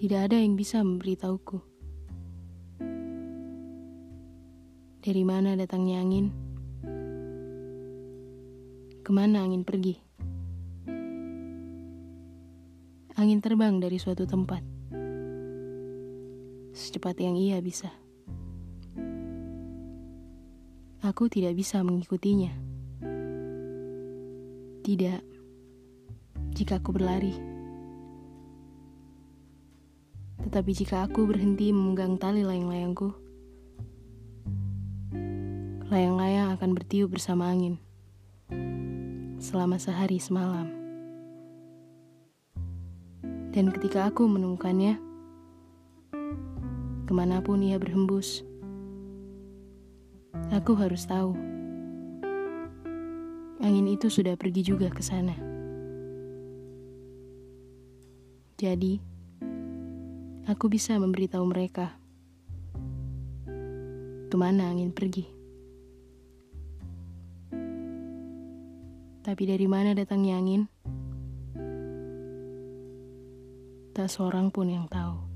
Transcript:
Tidak ada yang bisa memberitahuku. Dari mana datangnya angin? Ke mana angin pergi? Angin terbang dari suatu tempat. Secepat yang ia bisa. Aku tidak bisa mengikutinya. Tidak. Jika aku berlari. Tetapi jika aku berhenti memegang tali layang-layangku, layang-layang akan bertiup bersama angin selama sehari semalam. Dan ketika aku menemukannya, ke mana pun ia berhembus, aku harus tahu angin itu sudah pergi juga ke sana. Jadi, aku bisa memberitahu mereka ke mana angin pergi. Tapi dari mana datangnya angin? Tak seorang pun yang tahu.